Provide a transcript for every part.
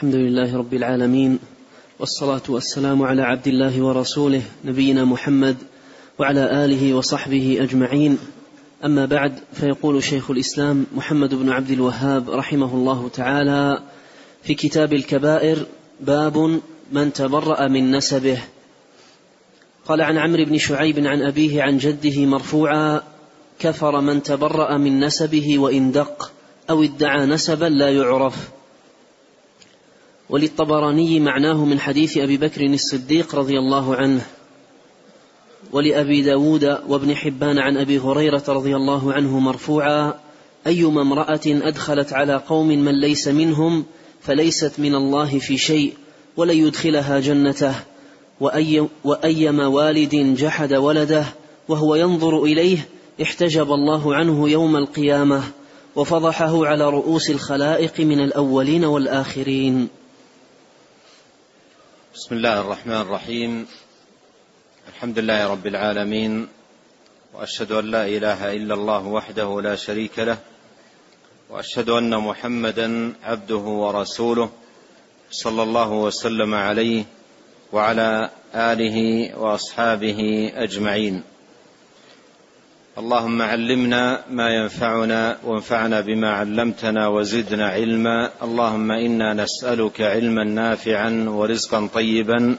الحمد لله رب العالمين والصلاة والسلام على عبد الله ورسوله نبينا محمد وعلى آله وصحبه أجمعين. أما بعد فيقول شيخ الإسلام محمد بن عبد الوهاب رحمه الله تعالى في كتاب الكبائر باب من تبرأ من نسبه. قال عن عمرو بن شعيب عن أبيه عن جده مرفوعا كفر من تبرأ من نسبه وإن دق أو ادعى نسبا لا يعرف. وللطبراني معناه من حديث أبي بكر الصديق رضي الله عنه ولأبي داود وابن حبان عن أبي هريرة رضي الله عنه مرفوعا أيما امرأة أدخلت على قوم من ليس منهم فليست من الله في شيء ولن يدخلها جنته وأي وأيما والد جحد ولده وهو ينظر إليه احتجب الله عنه يوم القيامة وفضحه على رؤوس الخلائق من الأولين والآخرين. بسم الله الرحمن الرحيم. الحمد لله رب العالمين وأشهد أن لا إله إلا الله وحده لا شريك له وأشهد أن محمدا عبده ورسوله صلى الله وسلم عليه وعلى آله وأصحابه أجمعين. اللهم علمنا ما ينفعنا وانفعنا بما علمتنا وزدنا علما. اللهم إنا نسألك علما نافعا ورزقا طيبا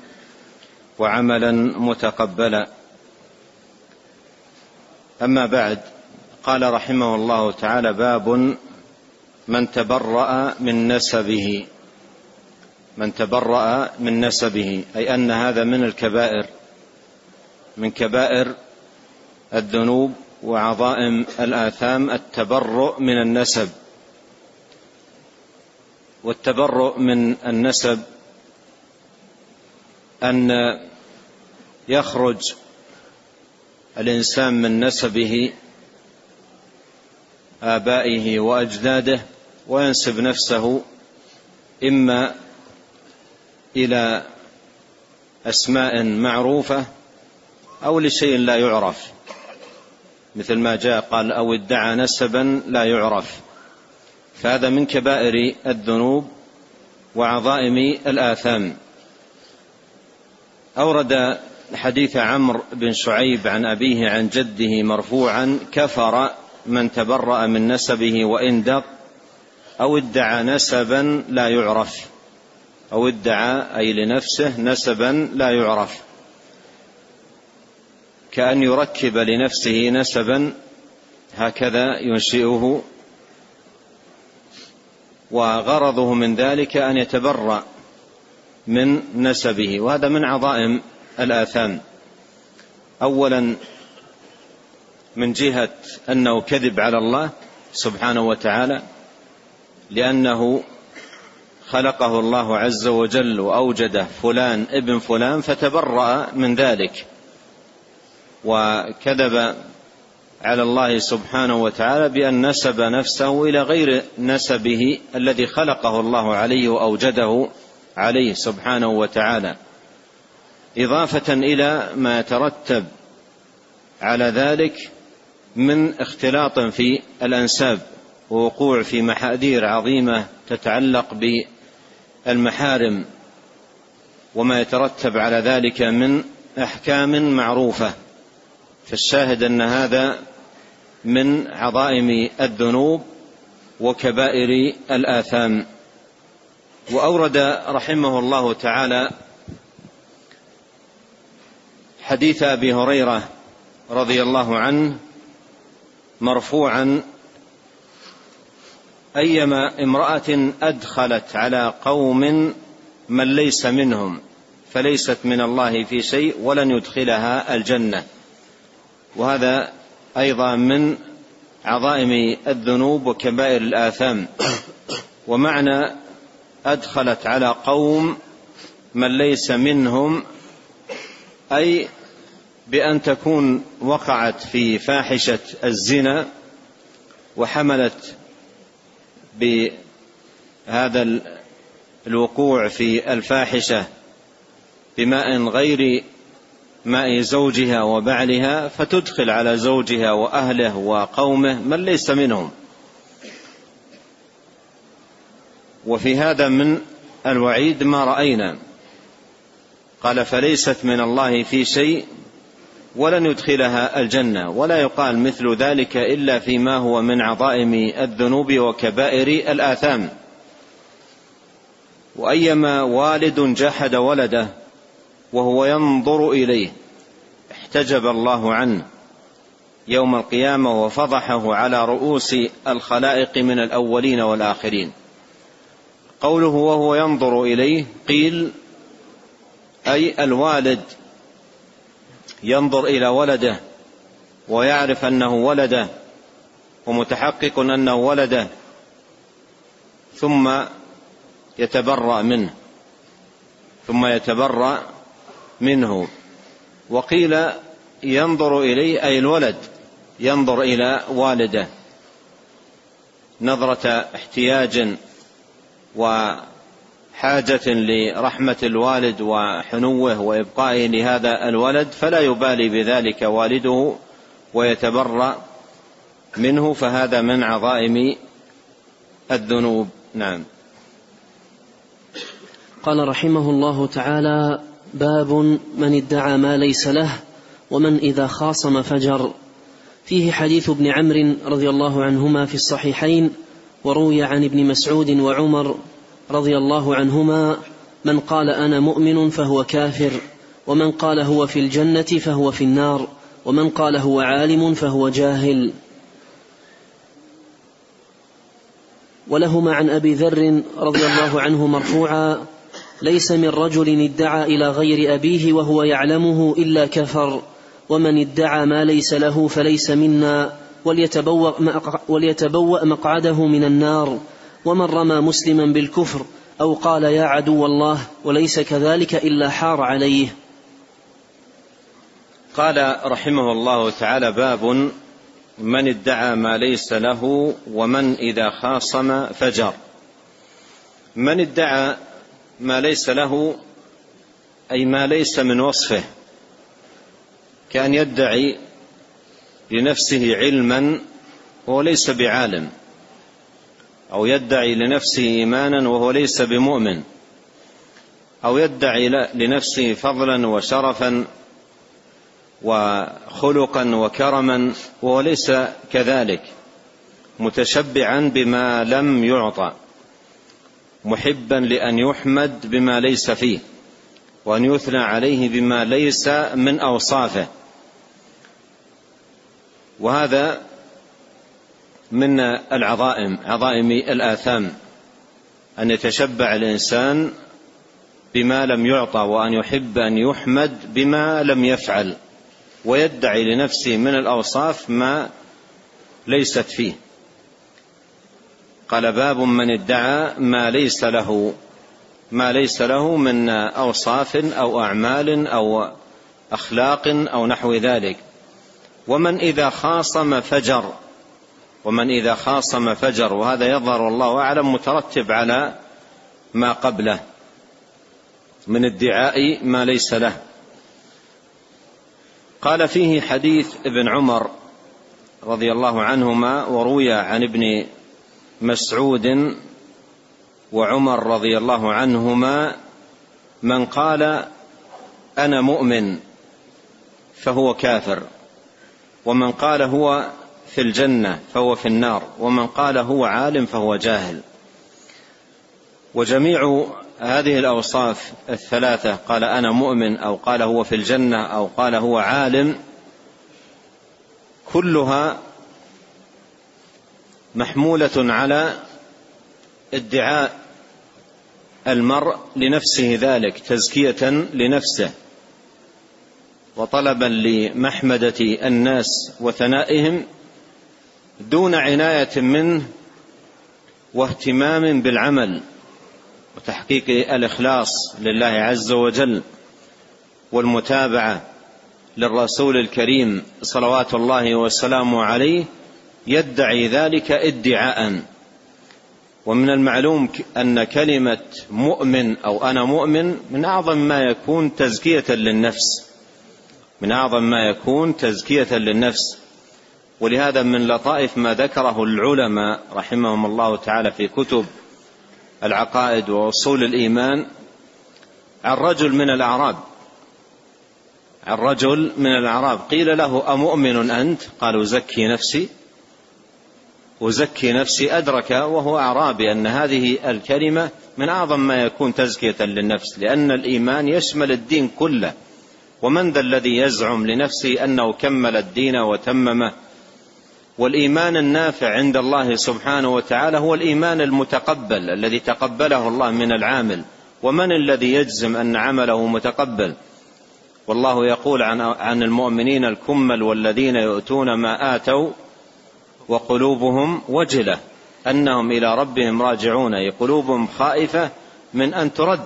وعملا متقبلا. أما بعد قال رحمه الله تعالى باب من تبرأ من نسبه. من تبرأ من نسبه أي أن هذا من الكبائر من كبائر الذنوب وعظائم الآثام التبرؤ من النسب. والتبرؤ من النسب أن يخرج الإنسان من نسبه آبائه وأجداده وينسب نفسه إما إلى أسماء معروفة أو لشيء لا يعرف. مثل ما جاء قال أو ادعى نسبا لا يعرف. فهذا من كبائر الذنوب وعظائم الآثام. أورد حديث عمرو بن شعيب عن أبيه عن جده مرفوعا كفر من تبرأ من نسبه وإن دق أو ادعى نسبا لا يعرف. أو ادعى أي لنفسه نسبا لا يعرف. كأن يركب لنفسه نسبا هكذا ينشئه. وغرضه من ذلك أن يتبرأ من نسبه. وهذا من عظائم الآثام. أولا من جهة أنه كذب على الله سبحانه وتعالى لأنه خلقه الله عز وجل وأوجده فلان ابن فلان فتبرأ من ذلك. وكذب على الله سبحانه وتعالى بأن نسب نفسه إلى غير نسبه الذي خلقه الله عليه وأوجده عليه سبحانه وتعالى إضافة إلى ما يترتب على ذلك من اختلاط في الأنساب ووقوع في محاذير عظيمة تتعلق بالمحارم وما يترتب على ذلك من أحكام معروفة. فالشاهد أن هذا من عظائم الذنوب وكبائر الآثام. وأورد رحمه الله تعالى حديث أبي هريرة رضي الله عنه مرفوعا أيما امرأة أدخلت على قوم من ليس منهم فليست من الله في شيء ولن يدخلها الجنة. وهذا أيضا من عظائم الذنوب وكبائر الآثام. ومعنى أدخلت على قوم من ليس منهم أي بأن تكون وقعت في فاحشة الزنا وحملت بهذا الوقوع في الفاحشة بماء غير ماء زوجها وبعلها فتدخل على زوجها وأهله وقومه من ليس منهم. وفي هذا من الوعيد ما رأينا. قال فليست من الله في شيء ولن يدخلها الجنة. ولا يقال مثل ذلك إلا فيما هو من عظائم الذنوب وكبائر الآثام. وأيما والد جحد ولده وهو ينظر إليه. احتجب الله عنه. يوم القيامة وفضحه على رؤوس الخلائق من الأولين والآخرين. قوله وهو ينظر إليه قيل أي الوالد ينظر إلى ولده ويعرف أنه ولده ومتحقق أنه ولده ثم يتبرأ منه. ثم يتبرأ منه. وقيل ينظر إليه أي الولد ينظر إلى والده. نظرة احتياج وحاجة لرحمة الوالد وحنوه وإبقائه لهذا الولد فلا يبالي بذلك والده ويتبرأ منه فهذا من عظائم الذنوب. نعم. قال رحمه الله تعالى باب من ادعى ما ليس له ومن إذا خاصم فجر. فيه حديث ابن عمرو رضي الله عنهما في الصحيحين وروي عن ابن مسعود وعمر رضي الله عنهما من قال أنا مؤمن فهو كافر ومن قال هو في الجنة فهو في النار ومن قال هو عالم فهو جاهل. ولهما عن أبي ذر رضي الله عنه مرفوعا ليس من رجل ادعى إلى غير أبيه وهو يعلمه إلا كفر ومن ادعى ما ليس له فليس منا وليتبوأ, مقعده من النار. ومن رمى مسلما بالكفر أو قال يا عدو الله وليس كذلك إلا حار عليه. قال رحمه الله تعالى باب من ادعى ما ليس له ومن إذا خاصم فجر. من ادعى ما ليس له أي ما ليس من وصفه كأن يدعي لنفسه علما وهو ليس بعالم أو يدعي لنفسه ايمانا وهو ليس بمؤمن أو يدعي لنفسه فضلا وشرفا وخلقا وكرما وهو ليس كذلك متشبعا بما لم يعطى. محبا لأن يحمد بما ليس فيه وأن يثنى عليه بما ليس من أوصافه. وهذا من العظائم عظائم الآثام أن يتشبع الإنسان بما لم يعطى وأن يحب أن يحمد بما لم يفعل ويدعي لنفسه من الأوصاف ما ليست فيه. قال باب من ادعى ما ليس له ما ليس له من أوصاف أو أعمال أو أخلاق أو نحو ذلك. ومن إذا خاصم فجر ومن إذا خاصم فجر وهذا يظهر والله أعلم مترتب على ما قبله. من ادعاء ما ليس له. قال فيه حديث ابن عمر رضي الله عنهما وروي عن ابن مسعود وعمر رضي الله عنهما من قال أنا مؤمن فهو كافر ومن قال هو في الجنة فهو في النار ومن قال هو عالم فهو جاهل. وجميع هذه الأوصاف الثلاثة قال أنا مؤمن أو قال هو في الجنة أو قال هو عالم كلها محمولة على ادعاء المرء لنفسه ذلك تزكية لنفسه. وطلبا لمحمدة الناس وثنائهم دون عناية منه واهتمام بالعمل وتحقيق الإخلاص لله عز وجل والمتابعة للرسول الكريم صلوات الله وسلامه عليه يدعي ذلك ادعاء. ومن المعلوم أن كلمة مؤمن أو أنا مؤمن من أعظم ما يكون تزكية للنفس. من أعظم ما يكون تزكية للنفس. ولهذا من لطائف ما ذكره العلماء رحمهم الله تعالى في كتب العقائد وأصول الإيمان عن رجل من الأعراب. عن رجل من الأعراب. قيل له أمؤمن أنت؟ قال أزكي نفسي. أزكي نفسي أدرك وهو أعرابي أن هذه الكلمة من أعظم ما يكون تزكية للنفس لأن الإيمان يشمل الدين كله. ومن ذا الذي يزعم لنفسه أنه كمل الدين وتممه؟ والإيمان النافع عند الله سبحانه وتعالى هو الإيمان المتقبل الذي تقبله الله من العامل. ومن الذي يجزم أن عمله متقبل؟ والله يقول عن المؤمنين الكمل والذين يؤتون ما آتوا وقلوبهم وجلة أنهم إلى ربهم راجعون أي قلوبهم خائفة من أن ترد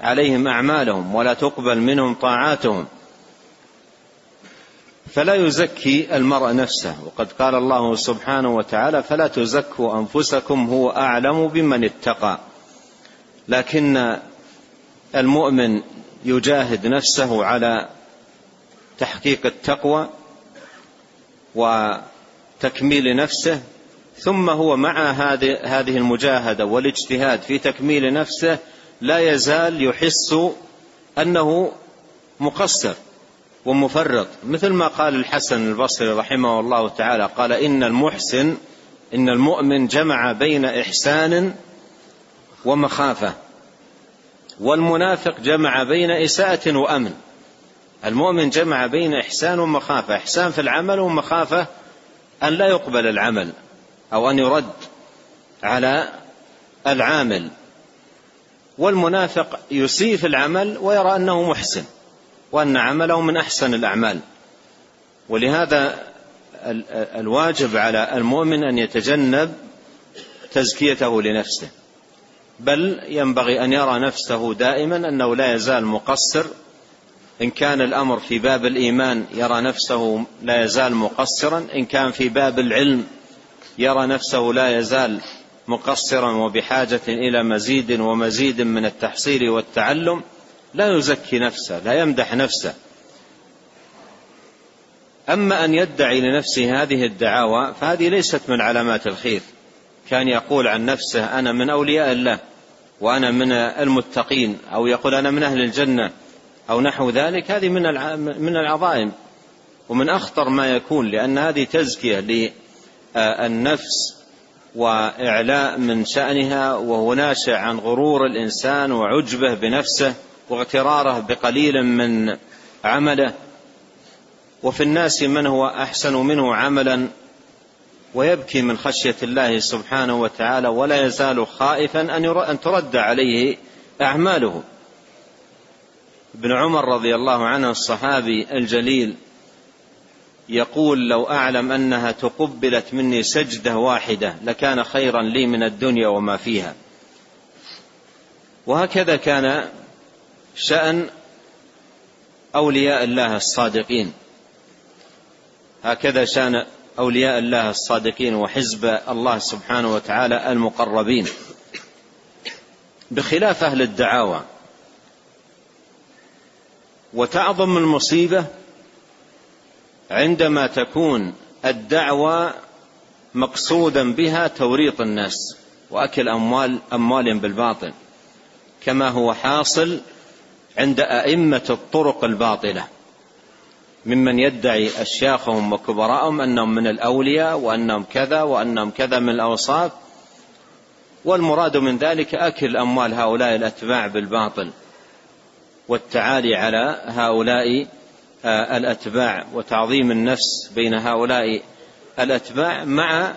عليهم أعمالهم ولا تقبل منهم طاعاتهم. فلا يزكي المرء نفسه وقد قال الله سبحانه وتعالى فلا تزكوا أنفسكم هو أعلم بمن اتقى. لكن المؤمن يجاهد نفسه على تحقيق التقوى وتكميل نفسه ثم هو مع هذه المجاهدة والاجتهاد في تكميل نفسه لا يزال يحس أنه مقصر ومفرط. مثل ما قال الحسن البصري رحمه الله تعالى قال إن المحسن إن المؤمن جمع بين إحسان ومخافة والمنافق جمع بين إساءة وأمن. المؤمن جمع بين إحسان ومخافة إحسان في العمل ومخافة أن لا يقبل العمل أو أن يرد على العامل. والمنافق يسيء في العمل ويرى أنه محسن وأن عمله من أحسن الأعمال. ولهذا الواجب على المؤمن أن يتجنب تزكيته لنفسه. بل ينبغي أن يرى نفسه دائما أنه لا يزال مقصر إن كان الأمر في باب الإيمان يرى نفسه لا يزال مقصرا إن كان في باب العلم يرى نفسه لا يزال مقصرا وبحاجة إلى مزيد ومزيد من التحصيل والتعلم لا يزكي نفسه لا يمدح نفسه. أما أن يدعي لنفسه هذه الدعاوى فهذه ليست من علامات الخير. كان يقول عن نفسه أنا من أولياء الله وأنا من المتقين أو يقول أنا من أهل الجنة. أو نحو ذلك هذه من من العظائم. ومن أخطر ما يكون لأن هذه تزكية للنفس وإعلاء من شأنها وهو ناشئ عن غرور الإنسان وعجبه بنفسه واغتراره بقليل من عمله. وفي الناس من هو أحسن منه عملا ويبكي من خشية الله سبحانه وتعالى ولا يزال خائفا أن ترد عليه أعماله. ابن عمر رضي الله عنه الصحابي الجليل يقول لو أعلم أنها تقبلت مني سجدة واحدة لكان خيرا لي من الدنيا وما فيها. وهكذا كان شأن أولياء الله الصادقين. هكذا شأن أولياء الله الصادقين وحزب الله سبحانه وتعالى المقربين. بخلاف أهل الدعاوى وتعظم المصيبة عندما تكون الدعوى مقصودا بها توريط الناس وأكل اموال اموال بالباطل كما هو حاصل عند أئمة الطرق الباطلة ممن يدعي أشياخهم وكبراءهم أنهم من الأولياء وأنهم كذا وأنهم كذا من الاوصاف والمراد من ذلك أكل أموال هؤلاء الأتباع بالباطل. والتعالي على هؤلاء آه، الأتباع وتعظيم النفس بين هؤلاء الأتباع مع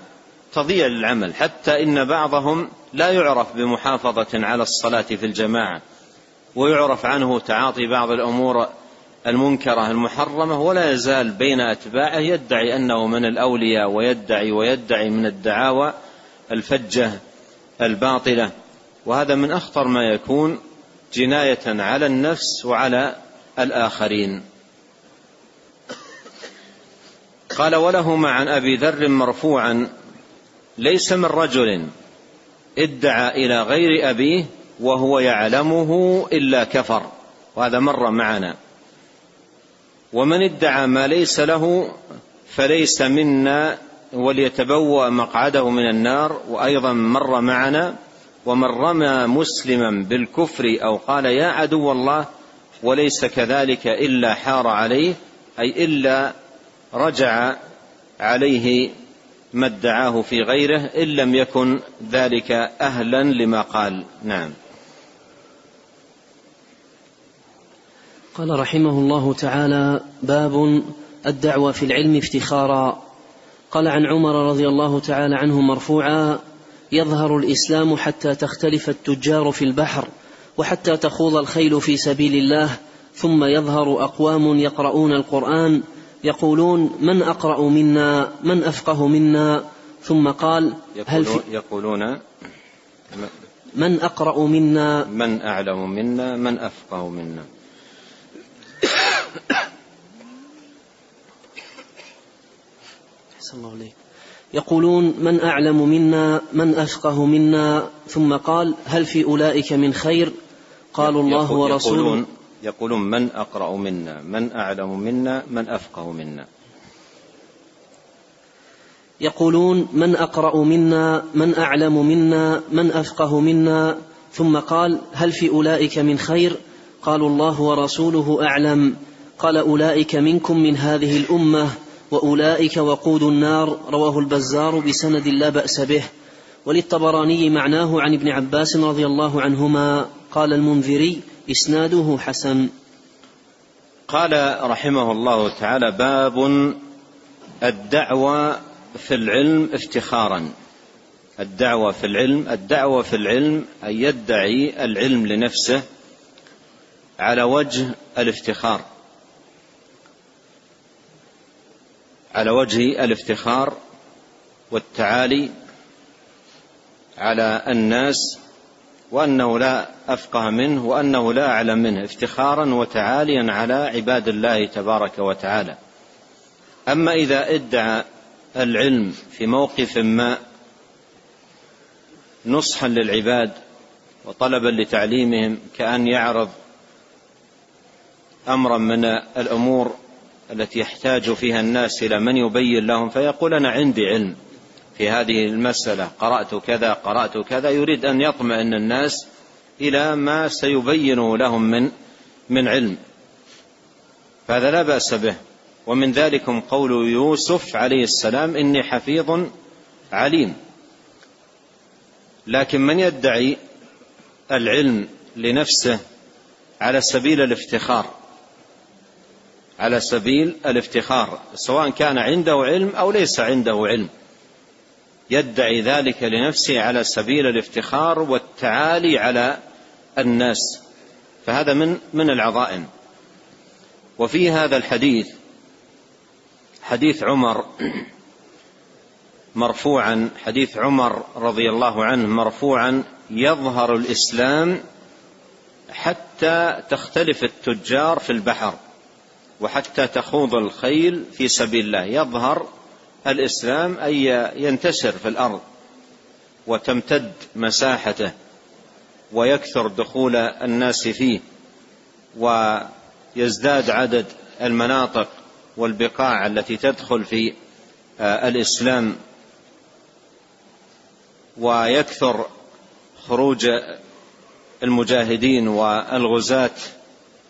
تضييع العمل حتى إن بعضهم لا يعرف بمحافظة على الصلاة في الجماعة ويعرف عنه تعاطي بعض الأمور المنكرة المحرمة ولا يزال بين أتباعه يدعي أنه من الأولياء ويدعي ويدعي من الدعاوى الفجة الباطلة. وهذا من أخطر ما يكون جناية على النفس وعلى الآخرين. قال ولهما عن أبي ذر مرفوعا ليس من رجل ادعى إلى غير أبيه وهو يعلمه إلا كفر. وهذا مر معنا. ومن ادعى ما ليس له فليس منا وليتبوأ مقعده من النار. وأيضا مر معنا ومن رمى مسلما بالكفر أو قال يا عدو الله وليس كذلك إلا حار عليه أي إلا رجع عليه ما ادعاه في غيره إن لم يكن ذلك أهلا لما قال. نعم. قال رحمه الله تعالى باب الدعوة في العلم افتخارا. قال عن عمر رضي الله تعالى عنه مرفوعا يظهر الإسلام حتى تختلف التجار في البحر وحتى تخوض الخيل في سبيل الله ثم يظهر أقوام يقرؤون القرآن يقولون من أقرأ منا من أفقه منا؟ ثم قال هل في يقولون من أقرأ منا؟ من أعلم منا من أفقه منا. الله عليك. يقولون من أعلم منا من أفقه منا؟ ثم قال هل في أولئك من خير؟ قالوا الله ورسوله. يقولون, يقولون من أقرأ منا من أعلم منا من أفقه منا. يقولون من أقرأ منا من أعلم منا من أفقه منا؟ ثم قال هل في أولئك من خير؟ قالوا الله ورسوله أعلم. قال أولئك منكم من هذه الأمة. وأولئك وقود النار رواه البزار بسند لا بأس به. وللطبراني معناه عن ابن عباس رضي الله عنهما قال المنذري إسناده حسن. قال رحمه الله تعالى باب الدعوة في العلم افتخارا. الدعوة في العلم الدعوة في العلم أن يدعي العلم لنفسه على وجه الافتخار. على وجه الافتخار والتعالي على الناس وأنه لا أفقه منه وأنه لا أعلم منه افتخارا وتعاليا على عباد الله تبارك وتعالى. أما إذا ادعى العلم في موقف ما نصحا للعباد وطلبا لتعليمهم كأن يعرض امرا من الأمور التي يحتاج فيها الناس إلى من يبين لهم فيقول أنا عندي علم في هذه المسألة قرأت كذا قرأت كذا يريد أن يطمئن الناس إلى ما سيبين لهم من من علم. فهذا لا بأس به. ومن ذلكم قول يوسف عليه السلام إني حفيظ عليم. لكن من يدعي العلم لنفسه على سبيل الافتخار؟ على سبيل الافتخار سواء كان عنده علم أو ليس عنده علم. يدعي ذلك لنفسه على سبيل الافتخار والتعالي على الناس. فهذا من من العظائم. وفي هذا الحديث حديث عمر مرفوعا حديث عمر رضي الله عنه مرفوعا يظهر الإسلام حتى تختلف التجار في البحر. وحتى تخوض الخيل في سبيل الله. يظهر الإسلام اي ينتشر في الأرض وتمتد مساحته ويكثر دخول الناس فيه ويزداد عدد المناطق والبقاع التي تدخل في آه، الإسلام ويكثر خروج المجاهدين والغزاة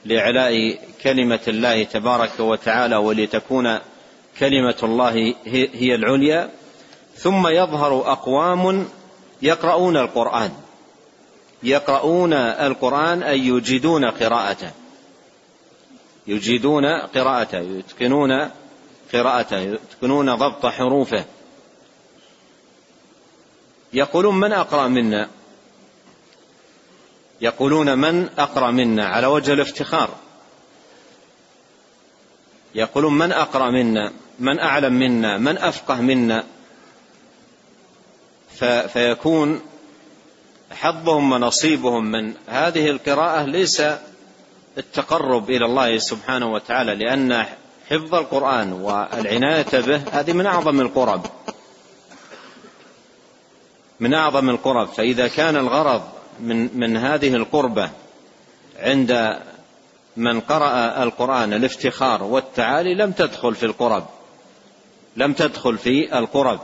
لإعلاء كلمة الله تبارك وتعالى ولتكون كلمة الله هي العليا. ثم يظهر أقوام يقرؤون القرآن. يقرؤون القرآن أي يجيدون قراءته. يجيدون قراءته يتقنون قراءته يتقنون ضبط حروفه. يقولون من أقرأ منا؟ يقولون من أقرأ منا؟ على وجه الافتخار. يقولون من أقرأ منا؟ من أعلم منا؟ من أفقه منا؟ فيكون حظهم ونصيبهم من هذه القراءة ليس التقرب إلى الله سبحانه وتعالى لأن حفظ القرآن والعناية به هذه من أعظم القرب. من أعظم القرب. فإذا كان الغرض من من هذه القربة عند من قرأ القرآن الافتخار والتعالي لم تدخل في القرب لم تدخل في القرب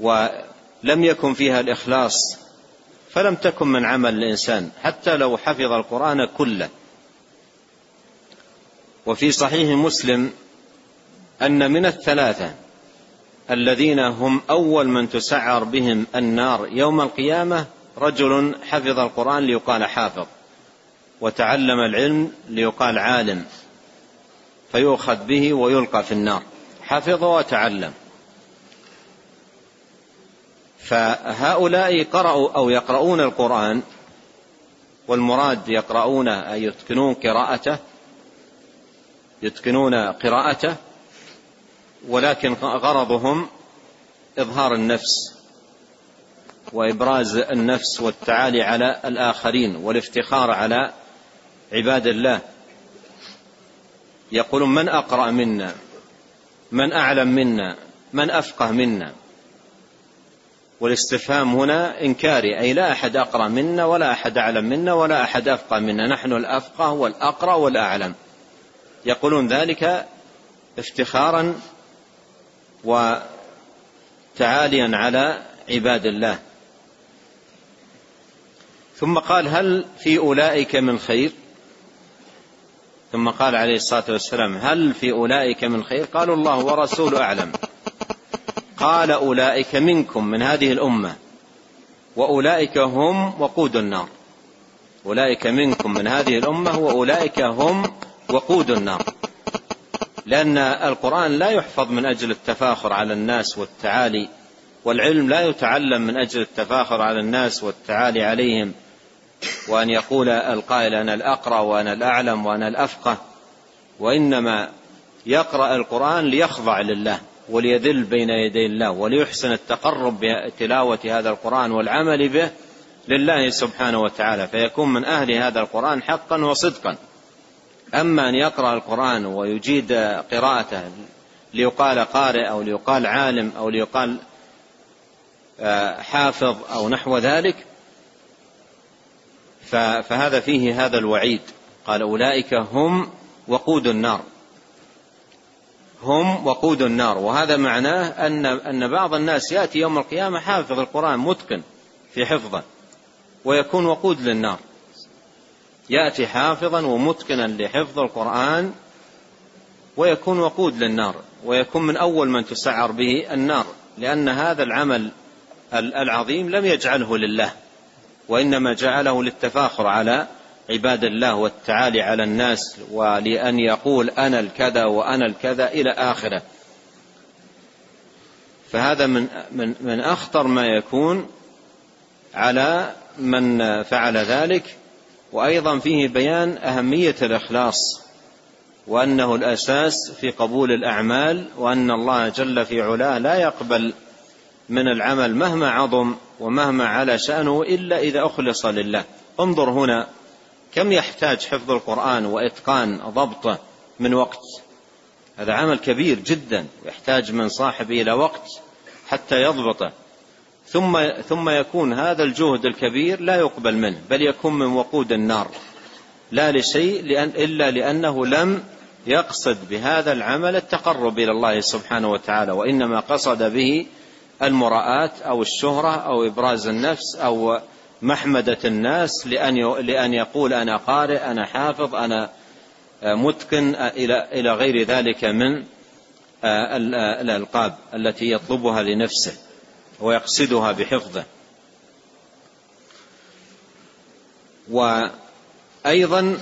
ولم يكن فيها الإخلاص فلم تكن من عمل الإنسان حتى لو حفظ القرآن كله. وفي صحيح مسلم أن من الثلاثة الذين هم أول من تسعر بهم النار يوم القيامة رجل حفظ القرآن ليقال حافظ وتعلم العلم ليقال عالم فيؤخذ به ويلقى في النار. حفظ وتعلم. فهؤلاء قرأوا أو يقرؤون القرآن والمراد يقرؤون أي يتقنون قراءته يتقنون قراءته ولكن غرضهم إظهار النفس. وإبراز النفس والتعالي على الآخرين والافتخار على عباد الله. يقولون من أقرأ منا؟ من أعلم منا؟ من أفقه منا؟ والاستفهام هنا إنكاري أي لا أحد أقرأ منا ولا أحد أعلم منا ولا أحد أفقه منا. نحن الأفقه والأقرأ والأعلم. يقولون ذلك افتخارا وتعاليا على عباد الله. ثم قال هل في أولئك من خير؟ ثم قال عليه الصلاة والسلام هل في أولئك من خير؟ قالوا الله ورسوله أعلم. قال أولئك منكم من هذه الأمة وأولئك هم وقود النار. أولئك منكم من هذه الأمة وأولئك هم وقود النار. لأن القرآن لا يحفظ من أجل التفاخر على الناس والتعالي والعلم لا يتعلم من أجل التفاخر على الناس والتعالي عليهم. وأن يقول القائل أنا الأقرأ وأنا الأعلم وأنا الأفقه وإنما يقرأ القرآن ليخضع لله وليذل بين يدي الله وليحسن التقرب بتلاوة هذا القرآن والعمل به لله سبحانه وتعالى فيكون من أهل هذا القرآن حقا وصدقا. أما أن يقرأ القرآن ويجيد قراءته ليقال قارئ أو ليقال عالم أو ليقال آه، حافظ أو نحو ذلك فهذا فيه هذا الوعيد. قال أولئك هم وقود النار. هم وقود النار. وهذا معناه أن أن بعض الناس يأتي يوم القيامة حافظ القرآن متقن في حفظه ويكون وقود للنار. يأتي حافظا ومتقنا لحفظ القرآن ويكون وقود للنار. ويكون من أول من تسعر به النار. لأن هذا العمل العظيم لم يجعله لله. وإنما جعله للتفاخر على عباد الله والتعالي على الناس ولأن يقول أنا الكذا وأنا الكذا إلى آخره. فهذا من من من أخطر ما يكون على من فعل ذلك وأيضا فيه بيان أهمية الإخلاص وأنه الأساس في قبول الأعمال وأن الله جل في علاه لا يقبل من العمل مهما عظم ومهما على شأنه إلا إذا أخلص لله. انظر هنا كم يحتاج حفظ القرآن وإتقان ضبطه من وقت. هذا عمل كبير جدا يحتاج من صاحبه إلى وقت حتى يضبطه. ثم ثم يكون هذا الجهد الكبير لا يقبل منه بل يكون من وقود النار. لا لشيء لأن إلا لأنه لم يقصد بهذا العمل التقرب إلى الله سبحانه وتعالى وإنما قصد به المراءة أو الشهرة أو إبراز النفس أو محمدة الناس لأن لأن يقول أنا قارئ أنا حافظ أنا متقن إلى إلى غير ذلك من الألقاب التي يطلبها لنفسه ويقصدها بحفظه. وأيضا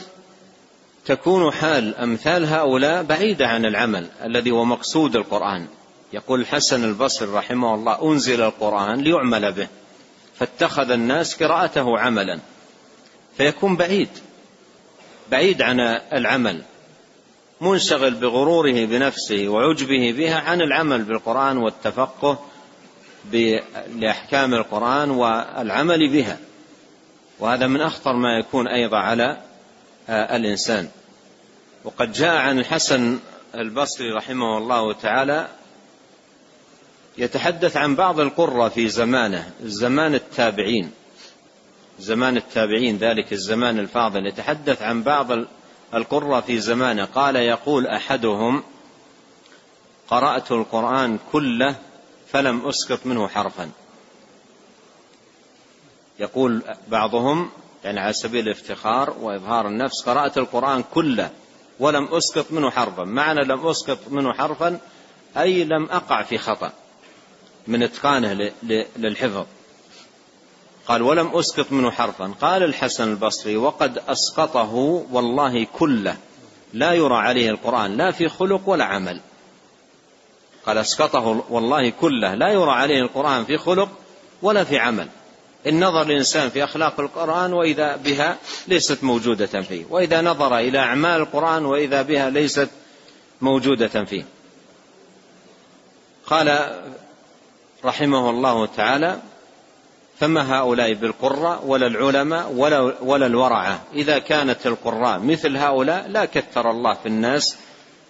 تكون حال أمثال هؤلاء بعيدة عن العمل الذي هو مقصود القرآن. يقول الحسن البصري رحمه الله أنزل القرآن ليعمل به فاتخذ الناس قراءته عملا فيكون بعيد بعيد عن العمل منشغل بغروره بنفسه وعجبه بها عن العمل بالقرآن والتفقه لأحكام القرآن والعمل بها. وهذا من أخطر ما يكون أيضا على الإنسان. وقد جاء عن الحسن البصري رحمه الله تعالى يتحدث عن بعض القرة في زمانه زمان التابعين. زمان التابعين ذلك الزمان الفاضل. يتحدث عن بعض القرة في زمانه. قال يقول أحدهم قرأت القرآن كله فلم أسقط منه حرفا. يقول بعضهم يعني على سبيل الافتخار وإظهار النفس قرأت القرآن كله ولم أسقط منه حرفا. معنى لم أسقط منه حرفا أي لم أقع في خطأ. من إتقانه للحفظ. قال ولم أسقط منه حرفا. قال الحسن البصري وقد أسقطه والله كله لا يرى عليه القرآن لا في خلق ولا عمل. قال أسقطه والله كله لا يرى عليه القرآن في خلق ولا في عمل. إن نظر الإنسان في أخلاق القرآن وإذا بها ليست موجودة فيه وإذا نظر إلى أعمال القرآن وإذا بها ليست موجودة فيه. قال رحمه الله تعالى فما هؤلاء بالقراء ولا العلماء ولا, ولا الورعة. إذا كانت القراء مثل هؤلاء لا كثر الله في الناس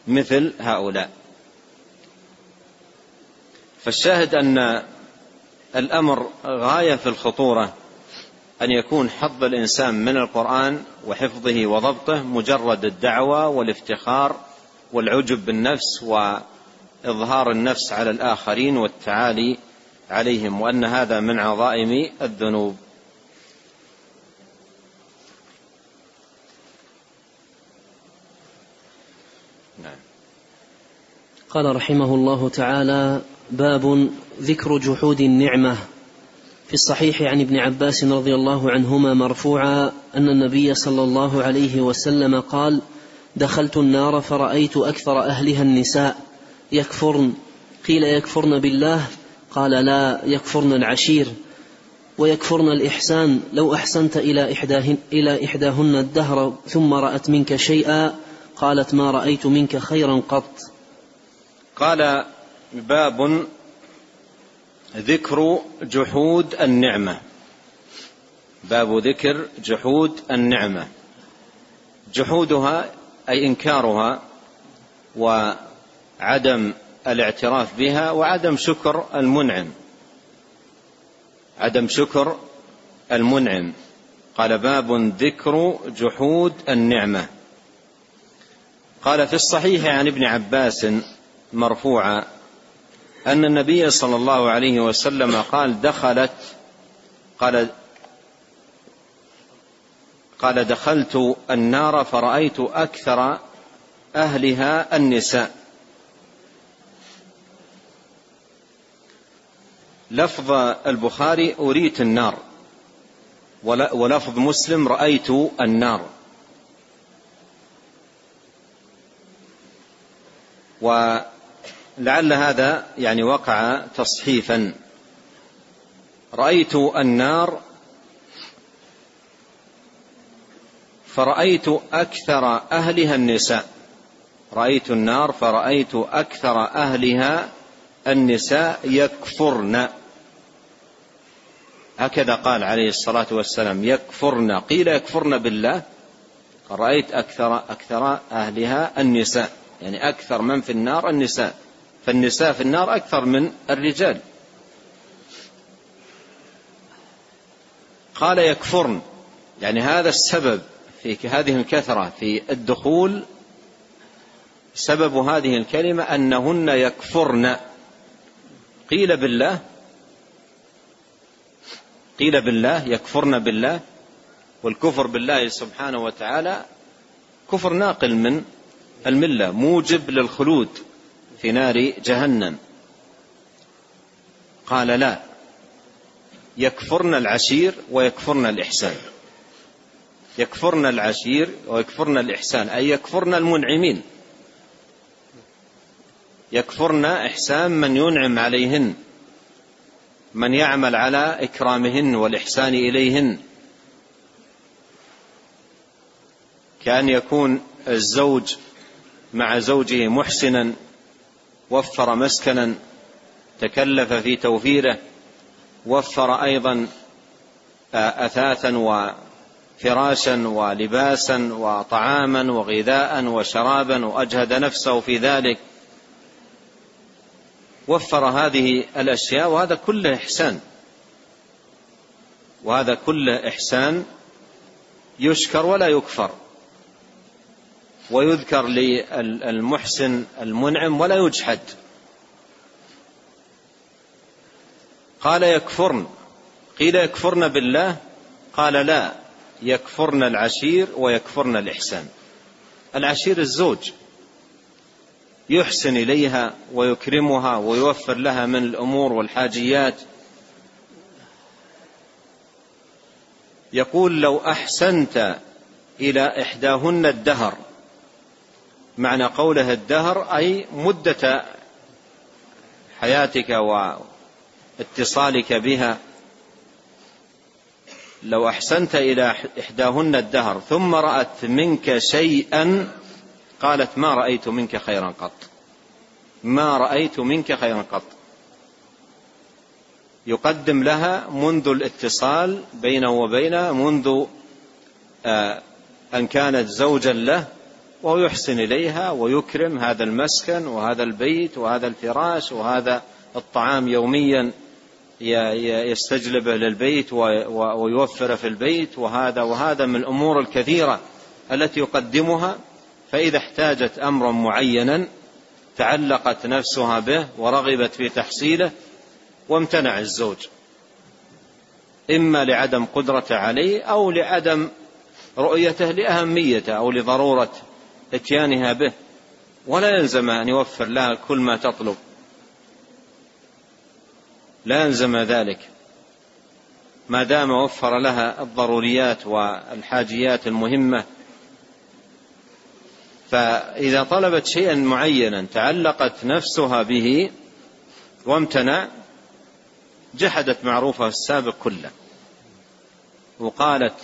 مثل هؤلاء. فالشاهد أن الأمر غاية في الخطورة أن يكون حظ الإنسان من القرآن وحفظه وضبطه مجرد الدعوة والافتخار والعجب بالنفس وإظهار النفس على الآخرين والتعالي عليهم وأن هذا من عظائم الذنوب. نعم. قال رحمه الله تعالى باب ذكر جحود النعمة. في الصحيح عن ابن عباس رضي الله عنهما مرفوعا أن النبي صلى الله عليه وسلم قال دخلت النار فرأيت أكثر أهلها النساء. يكفرن. قيل يكفرن بالله؟ قال لا يكفرن العشير ويكفرن الإحسان. لو أحسنت إلى إحداهن, إلى إحداهن الدهر ثم رأت منك شيئا قالت ما رأيت منك خيرا قط. قال باب ذكر جحود النعمة. باب ذكر جحود النعمة. جحودها أي إنكارها وعدم الاعتراف بها وعدم شكر المنعم. عدم شكر المنعم. قال باب ذكر جحود النعمة. قال في الصحيح عن ابن عباس مرفوعا أن النبي صلى الله عليه وسلم قال دخلت قال قال دخلت النار فرأيت أكثر أهلها النساء. لفظ البخاري أريت النار. ولفظ مسلم رأيت النار. ولعل هذا يعني وقع تصحيفا. رأيت النار فرأيت أكثر أهلها النساء. رأيت النار فرأيت أكثر أهلها النساء يكفرن. هكذا قال عليه الصلاة والسلام يكفرن قيل يكفرن بالله رأيت أكثر أكثر أهلها النساء يعني أكثر من في النار النساء فالنساء في النار أكثر من الرجال. قال يكفرن يعني هذا السبب في هذه الكثرة في الدخول سبب هذه الكلمة أنهن يكفرن قيل بالله قيل بالله يكفرن بالله والكفر بالله سبحانه وتعالى كفر ناقل من الملة موجب للخلود في نار جهنم. قال لا يكفرن العشير ويكفرن الإحسان. يكفرن العشير ويكفرن الإحسان أي يكفرن المنعمين. يكفرن إحسان من ينعم عليهن. من يعمل على إكرامهن والإحسان إليهن. كأن يكون الزوج مع زوجه محسنا وفر مسكنا تكلف في توفيره وفر أيضا أثاثا وفراشا ولباسا وطعاما وغذاء وشرابا وأجهد نفسه في ذلك. وفر هذه الأشياء وهذا كله إحسان. وهذا كله إحسان يشكر ولا يكفر. ويذكر للمحسن المنعم ولا يجحد. قال يكفرن. قيل يكفرن بالله. قال لا يكفرن العشير ويكفرن الإحسان. العشير الزوج. يحسن إليها ويكرمها ويوفر لها من الأمور والحاجيات. يقول لو أحسنت إلى إحداهن الدهر. معنى قوله الدهر أي مدة حياتك واتصالك بها. لو أحسنت إلى إحداهن الدهر ثم رأت منك شيئا قالت ما رأيت منك خيرا قط. ما رأيت منك خيرا قط. يقدم لها منذ الاتصال بينه وبينها منذ آه، أن كانت زوجا له وهو يحسن إليها ويكرم هذا المسكن وهذا البيت وهذا الفراش وهذا الطعام يوميا يستجلبه للبيت ويوفر في البيت وهذا وهذا من الأمور الكثيرة التي يقدمها. فإذا احتاجت أمرا معينا تعلقت نفسها به ورغبت في تحصيله وامتنع الزوج. إما لعدم قدرته عليه أو لعدم رؤيته لأهميته أو لضرورة إتيانها به. ولا يلزم أن يوفر لها كل ما تطلب. لا يلزم ذلك. ما دام وفر لها الضروريات والحاجيات المهمة فإذا طلبت شيئا معينا تعلقت نفسها به وامتنع جحدت معروفه السابق كله وقالت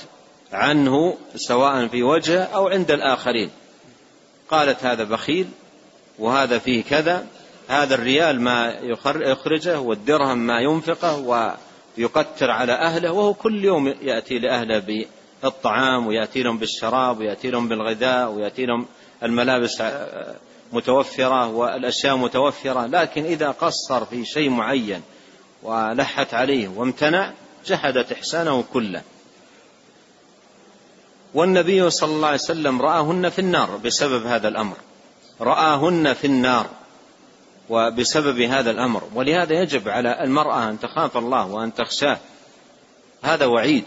عنه سواء في وجهه أو عند الآخرين. قالت هذا بخيل وهذا فيه كذا هذا الريال ما يخرجه والدرهم ما ينفقه ويقتر على أهله وهو كل يوم يأتي لأهله بالطعام ويأتي لهم بالشراب ويأتي لهم بالغذاء ويأتي لهم الملابس متوفرة والأشياء متوفرة لكن إذا قصر في شيء معين ولحت عليه وامتنع جحدت إحسانه كله. والنبي صلى الله عليه وسلم رآهن في النار بسبب هذا الأمر. رآهن في النار وبسبب هذا الأمر. ولهذا يجب على المرأة أن تخاف الله وأن تخشاه. هذا وعيد.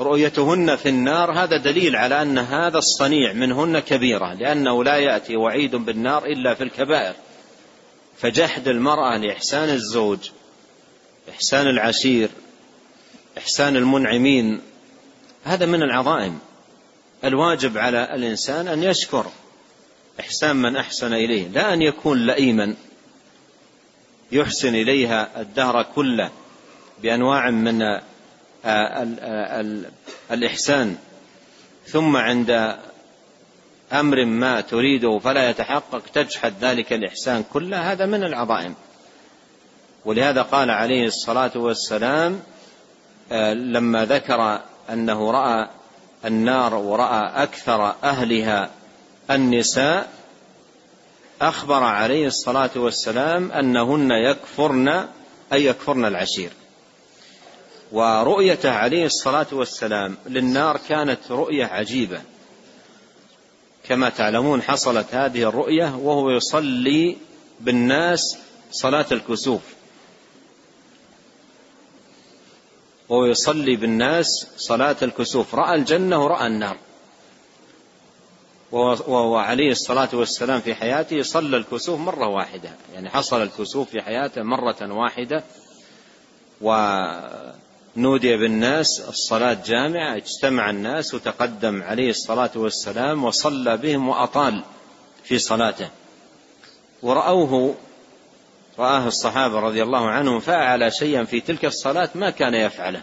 ورؤيتهن في النار هذا دليل على أن هذا الصنيع منهن كبيرة لأنه لا يأتي وعيد بالنار إلا في الكبائر. فجحد المرأة لإحسان الزوج إحسان العشير إحسان المنعمين هذا من العظائم. الواجب على الإنسان أن يشكر إحسان من أحسن إليه لا أن يكون لئيما يحسن إليها الدهر كله بأنواع من الإحسان. ثم عند أمر ما تريده فلا يتحقق تجحد ذلك الإحسان كله هذا من العظائم. ولهذا قال عليه الصلاة والسلام لما ذكر أنه رأى النار ورأى أكثر أهلها النساء أخبر عليه الصلاة والسلام أنهن يكفرن أي يكفرن العشير. ورؤيته عليه الصلاة والسلام للنار كانت رؤية عجيبة. كما تعلمون حصلت هذه الرؤية وهو يصلي بالناس صلاة الكسوف. وهو يصلي بالناس صلاة الكسوف. رأى الجنة ورأى النار. وهو عليه الصلاة والسلام في حياته صلى الكسوف مرة واحدة. يعني حصل الكسوف في حياته مرة واحدة. ونودي بالناس الصلاة جامعة اجتمع الناس وتقدم عليه الصلاة والسلام وصلى بهم وأطال في صلاته. ورأوه رآه الصحابة رضي الله عنهم فعل شيئا في تلك الصلاة ما كان يفعله.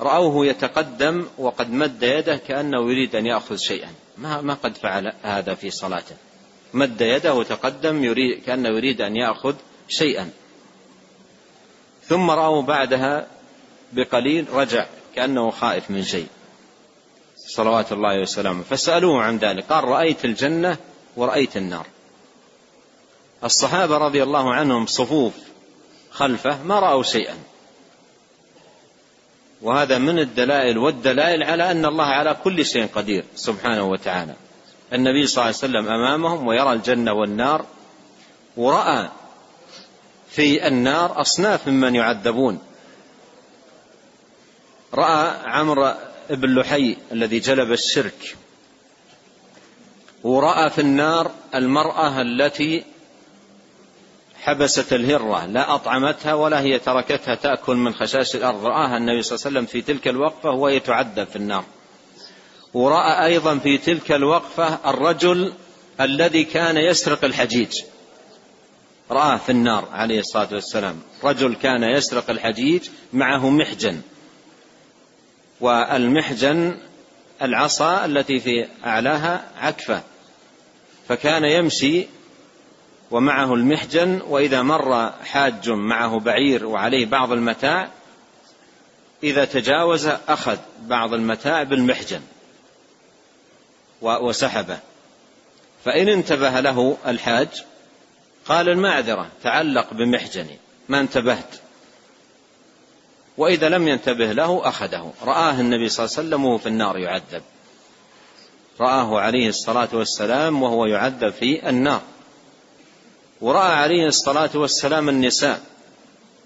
رأوه يتقدم وقد مد يده كأنه يريد أن يأخذ شيئا. ما ما قد فعل هذا في صلاته. مد يده وتقدم يريد كأنه يريد أن يأخذ شيئا. ثم رأوا بعدها بقليل رجع كأنه خائف من شيء. صلوات الله وسلامه. فسألوه عن ذلك. قال رأيت الجنة ورأيت النار. الصحابة رضي الله عنهم صفوف خلفه ما رأوا شيئا. وهذا من الدلائل والدلائل على أن الله على كل شيء قدير سبحانه وتعالى. النبي صلى الله عليه وسلم أمامهم ويرى الجنة والنار. ورأى في النار أصناف ممن يعذبون. رأى عمرو بن لحي الذي جلب الشرك. ورأى في النار المرأة التي حبست الهرة لا أطعمتها ولا هي تركتها تأكل من خشاش الأرض. رآها النبي صلى الله عليه وسلم في تلك الوقفة وهي تعذب في النار. ورأى أيضا في تلك الوقفة الرجل الذي كان يسرق الحجيج. رآه في النار عليه الصلاة والسلام. رجل كان يسرق الحجيج معه محجن. والمحجن العصا التي في أعلاها عكفة. فكان يمشي ومعه المحجن وإذا مر حاج معه بعير وعليه بعض المتاع إذا تجاوز أخذ بعض المتاع بالمحجن وسحبه. فإن انتبه له الحاج قال المعذرة تعلق بمحجني ما انتبهت. وإذا لم ينتبه له أخذه. رآه النبي صلى الله عليه وسلم وهو في النار يعذب. رآه عليه الصلاة والسلام وهو يعذب في النار. ورأى عليه الصلاة والسلام النساء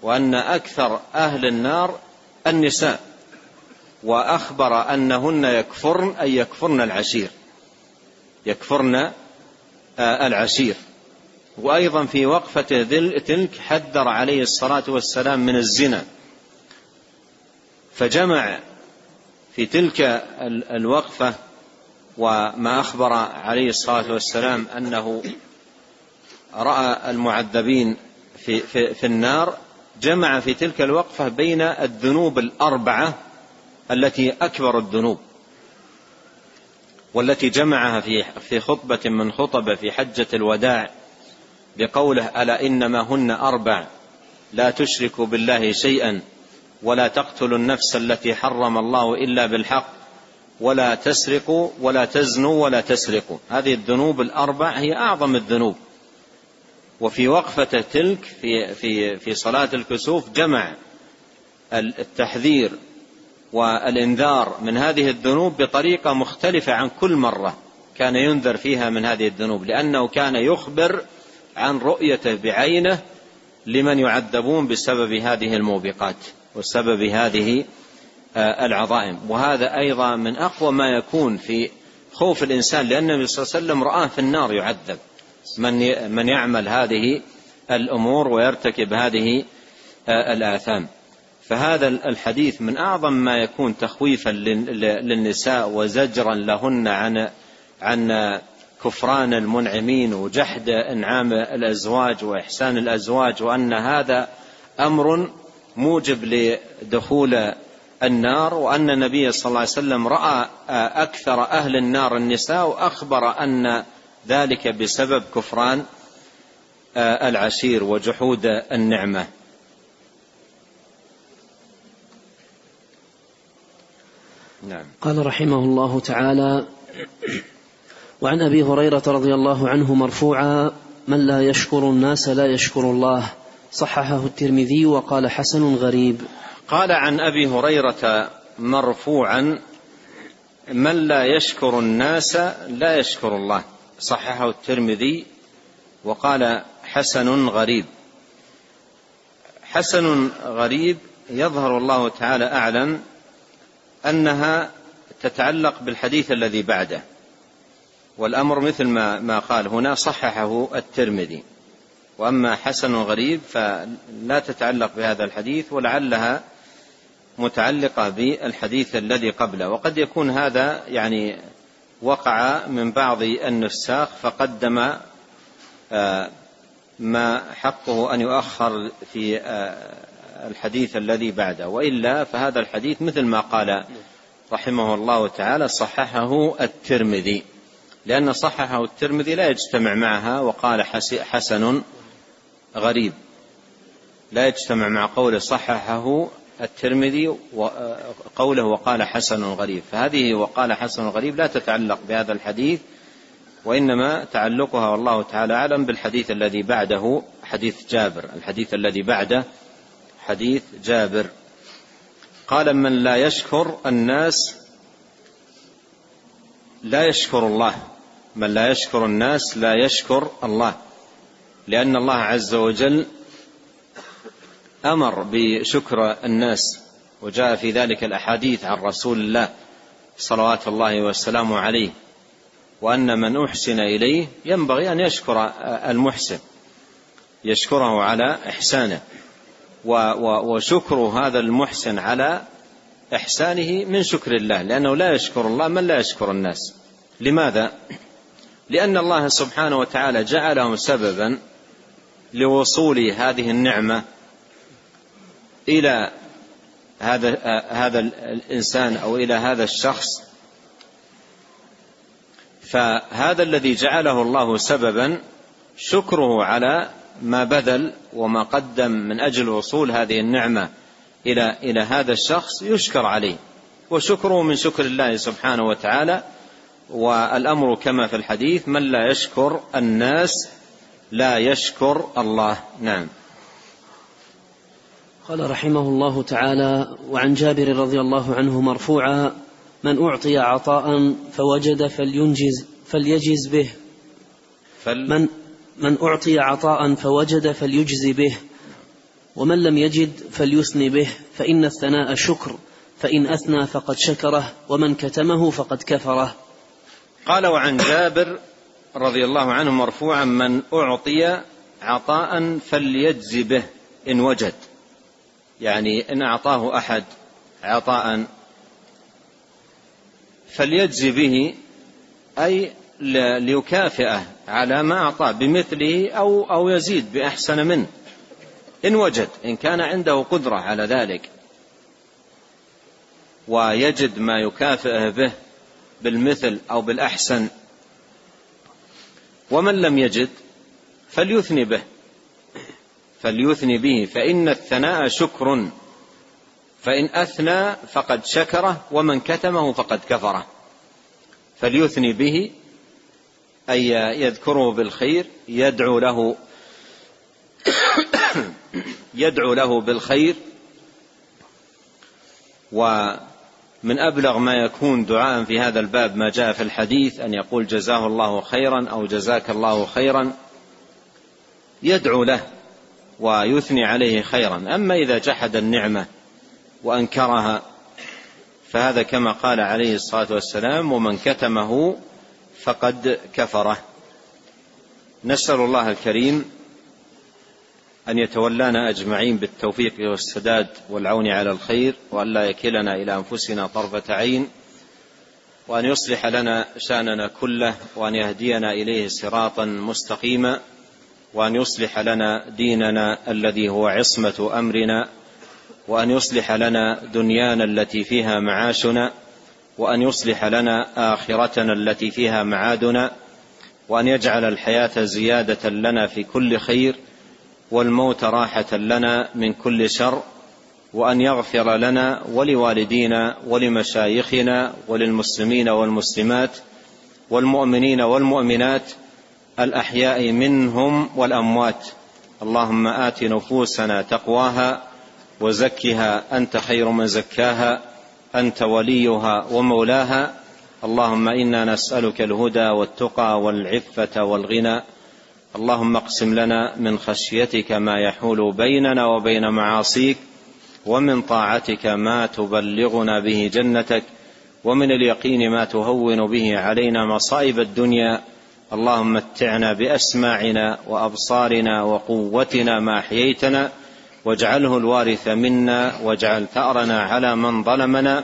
وأن أكثر أهل النار النساء. وأخبر أنهن يكفرن أي يكفرن العشير. يكفرن آه، العشير. وأيضا في وقفة تلك حذر عليه الصلاة والسلام من الزنا. فجمع في تلك الوقفة وما أخبر عليه الصلاة والسلام أنه رأى المعذبين في, في, في النار جمع في تلك الوقفة بين الذنوب الأربعة التي أكبر الذنوب والتي جمعها في في خطبة من خطب في حجة الوداع بقوله ألا إنما هن أربع لا تشركوا بالله شيئا ولا تقتلوا النفس التي حرم الله إلا بالحق ولا تسرقوا ولا تزنوا ولا تسرقوا. هذه الذنوب الأربع هي أعظم الذنوب. وفي وقفة تلك في في في صلاة الكسوف جمع التحذير والإنذار من هذه الذنوب بطريقة مختلفة عن كل مرة كان ينذر فيها من هذه الذنوب لأنه كان يخبر عن رؤيته بعينه لمن يعذبون بسبب هذه الموبقات وسبب هذه آه، العظائم. وهذا أيضا من أقوى ما يكون في خوف الإنسان لأن النبي صلى الله عليه وسلم رآه في النار يعذب. من من يعمل هذه الأمور ويرتكب هذه آه، الآثام. فهذا الحديث من أعظم ما يكون تخويفا للنساء وزجرا لهن عن عن كفران المنعمين وجحد إنعام الأزواج وإحسان الأزواج وأن هذا أمر موجب لدخول النار وأن النبي صلى الله عليه وسلم رأى أكثر أهل النار النساء وأخبر أن ذلك بسبب كفران العشير وجحود النعمة نعم. قال رحمه الله تعالى وعن أبي هريرة رضي الله عنه مرفوعا من لا يشكر الناس لا يشكر الله. صححه الترمذي وقال حسن غريب. قال عن أبي هريرة مرفوعا من لا يشكر الناس لا يشكر الله. صححه الترمذي وقال حسن غريب. حسن غريب يظهر الله تعالى أعلم أنها تتعلق بالحديث الذي بعده. والأمر مثل ما ما قال هنا صححه الترمذي. وأما حسن غريب فلا تتعلق بهذا الحديث ولعلها متعلقة بالحديث الذي قبله. وقد يكون هذا يعني وقع من بعض النساخ فقدم آه، ما حقه أن يؤخر في آه، الحديث الذي بعده. وإلا فهذا الحديث مثل ما قال رحمه الله تعالى صححه الترمذي. لأن صححه الترمذي لا يجتمع معها وقال حسن غريب. لا يجتمع مع قوله صححه الترمذي وقوله وقال حسن غريب. فهذه وقال حسن غريب لا تتعلق بهذا الحديث وإنما تعلقها والله تعالى أعلم بالحديث الذي بعده حديث جابر. الحديث الذي بعده حديث جابر. قال من لا يشكر الناس لا يشكر الله. من لا يشكر الناس لا يشكر الله. لأن الله عز وجل أمر بشكر الناس وجاء في ذلك الأحاديث عن رسول الله صلوات الله والسلام عليه وأن من أحسن إليه ينبغي أن يشكر المحسن يشكره على إحسانه وشكر هذا المحسن على إحسانه من شكر الله لأنه لا يشكر الله من لا يشكر الناس. لماذا؟ لأن الله سبحانه وتعالى جعلهم سببا لوصول هذه النعمة إلى هذا هذا الإنسان أو إلى هذا الشخص. فهذا الذي جعله الله سببا شكره على ما بذل وما قدم من أجل وصول هذه النعمة إلى إلى هذا الشخص يشكر عليه. وشكره من شكر الله سبحانه وتعالى والأمر كما في الحديث من لا يشكر الناس لا يشكر الله. نعم. قال رحمه الله تعالى وعن جابر رضي الله عنه مرفوعا من أعطي عطاء فوجد فلينجز فليجز به. فل من من أعطي عطاء فوجد فليجز به. ومن لم يجد فليثني به. فإن الثناء شكر. فإن أثنى فقد شكره. ومن كتمه فقد كفره. قال وعن جابر رضي الله عنه مرفوعا من أعطي عطاء فليجز به إن وجد. يعني إن أعطاه أحد عطاء فليجزي به أي ليكافئه على ما اعطاه بمثله أو أو يزيد بأحسن منه. إن وجد إن كان عنده قدرة على ذلك. ويجد ما يكافئه به بالمثل أو بالأحسن. ومن لم يجد فليثني به. فليثني به. فإن الثناء شكر. فإن أثنى فقد شكره ومن كتمه فقد كفره. فليثني به أي يذكره بالخير يدعو له يدعو له بالخير. ومن أبلغ ما يكون دعاء في هذا الباب ما جاء في الحديث أن يقول جزاه الله خيرا أو جزاك الله خيرا يدعو له ويثني عليه خيرا. أما إذا جحد النعمة وأنكرها فهذا كما قال عليه الصلاة والسلام ومن كتمه فقد كفره. نسأل الله الكريم أن يتولانا أجمعين بالتوفيق والسداد والعون على الخير وأن لا يكلنا إلى أنفسنا طرفة عين وأن يصلح لنا شأننا كله وأن يهدينا إليه صراطا مستقيما وأن يصلح لنا ديننا الذي هو عصمة أمرنا وأن يصلح لنا دنيانا التي فيها معاشنا وأن يصلح لنا آخرتنا التي فيها معادنا وأن يجعل الحياة زيادة لنا في كل خير والموت راحة لنا من كل شر وأن يغفر لنا ولوالدينا ولمشايخنا وللمسلمين والمسلمات والمؤمنين والمؤمنات الأحياء منهم والأموات. اللهم آت نفوسنا تقواها وزكها أنت خير من زكاها أنت وليها ومولاها. اللهم إنا نسألك الهدى والتقى والعفة والغنى. اللهم اقسم لنا من خشيتك ما يحول بيننا وبين معاصيك ومن طاعتك ما تبلغنا به جنتك ومن اليقين ما تهون به علينا مصائب الدنيا. اللهم متعنا بأسماعنا وأبصارنا وقوتنا ما أحييتنا واجعله الوارث منا واجعل ثأرنا على من ظلمنا.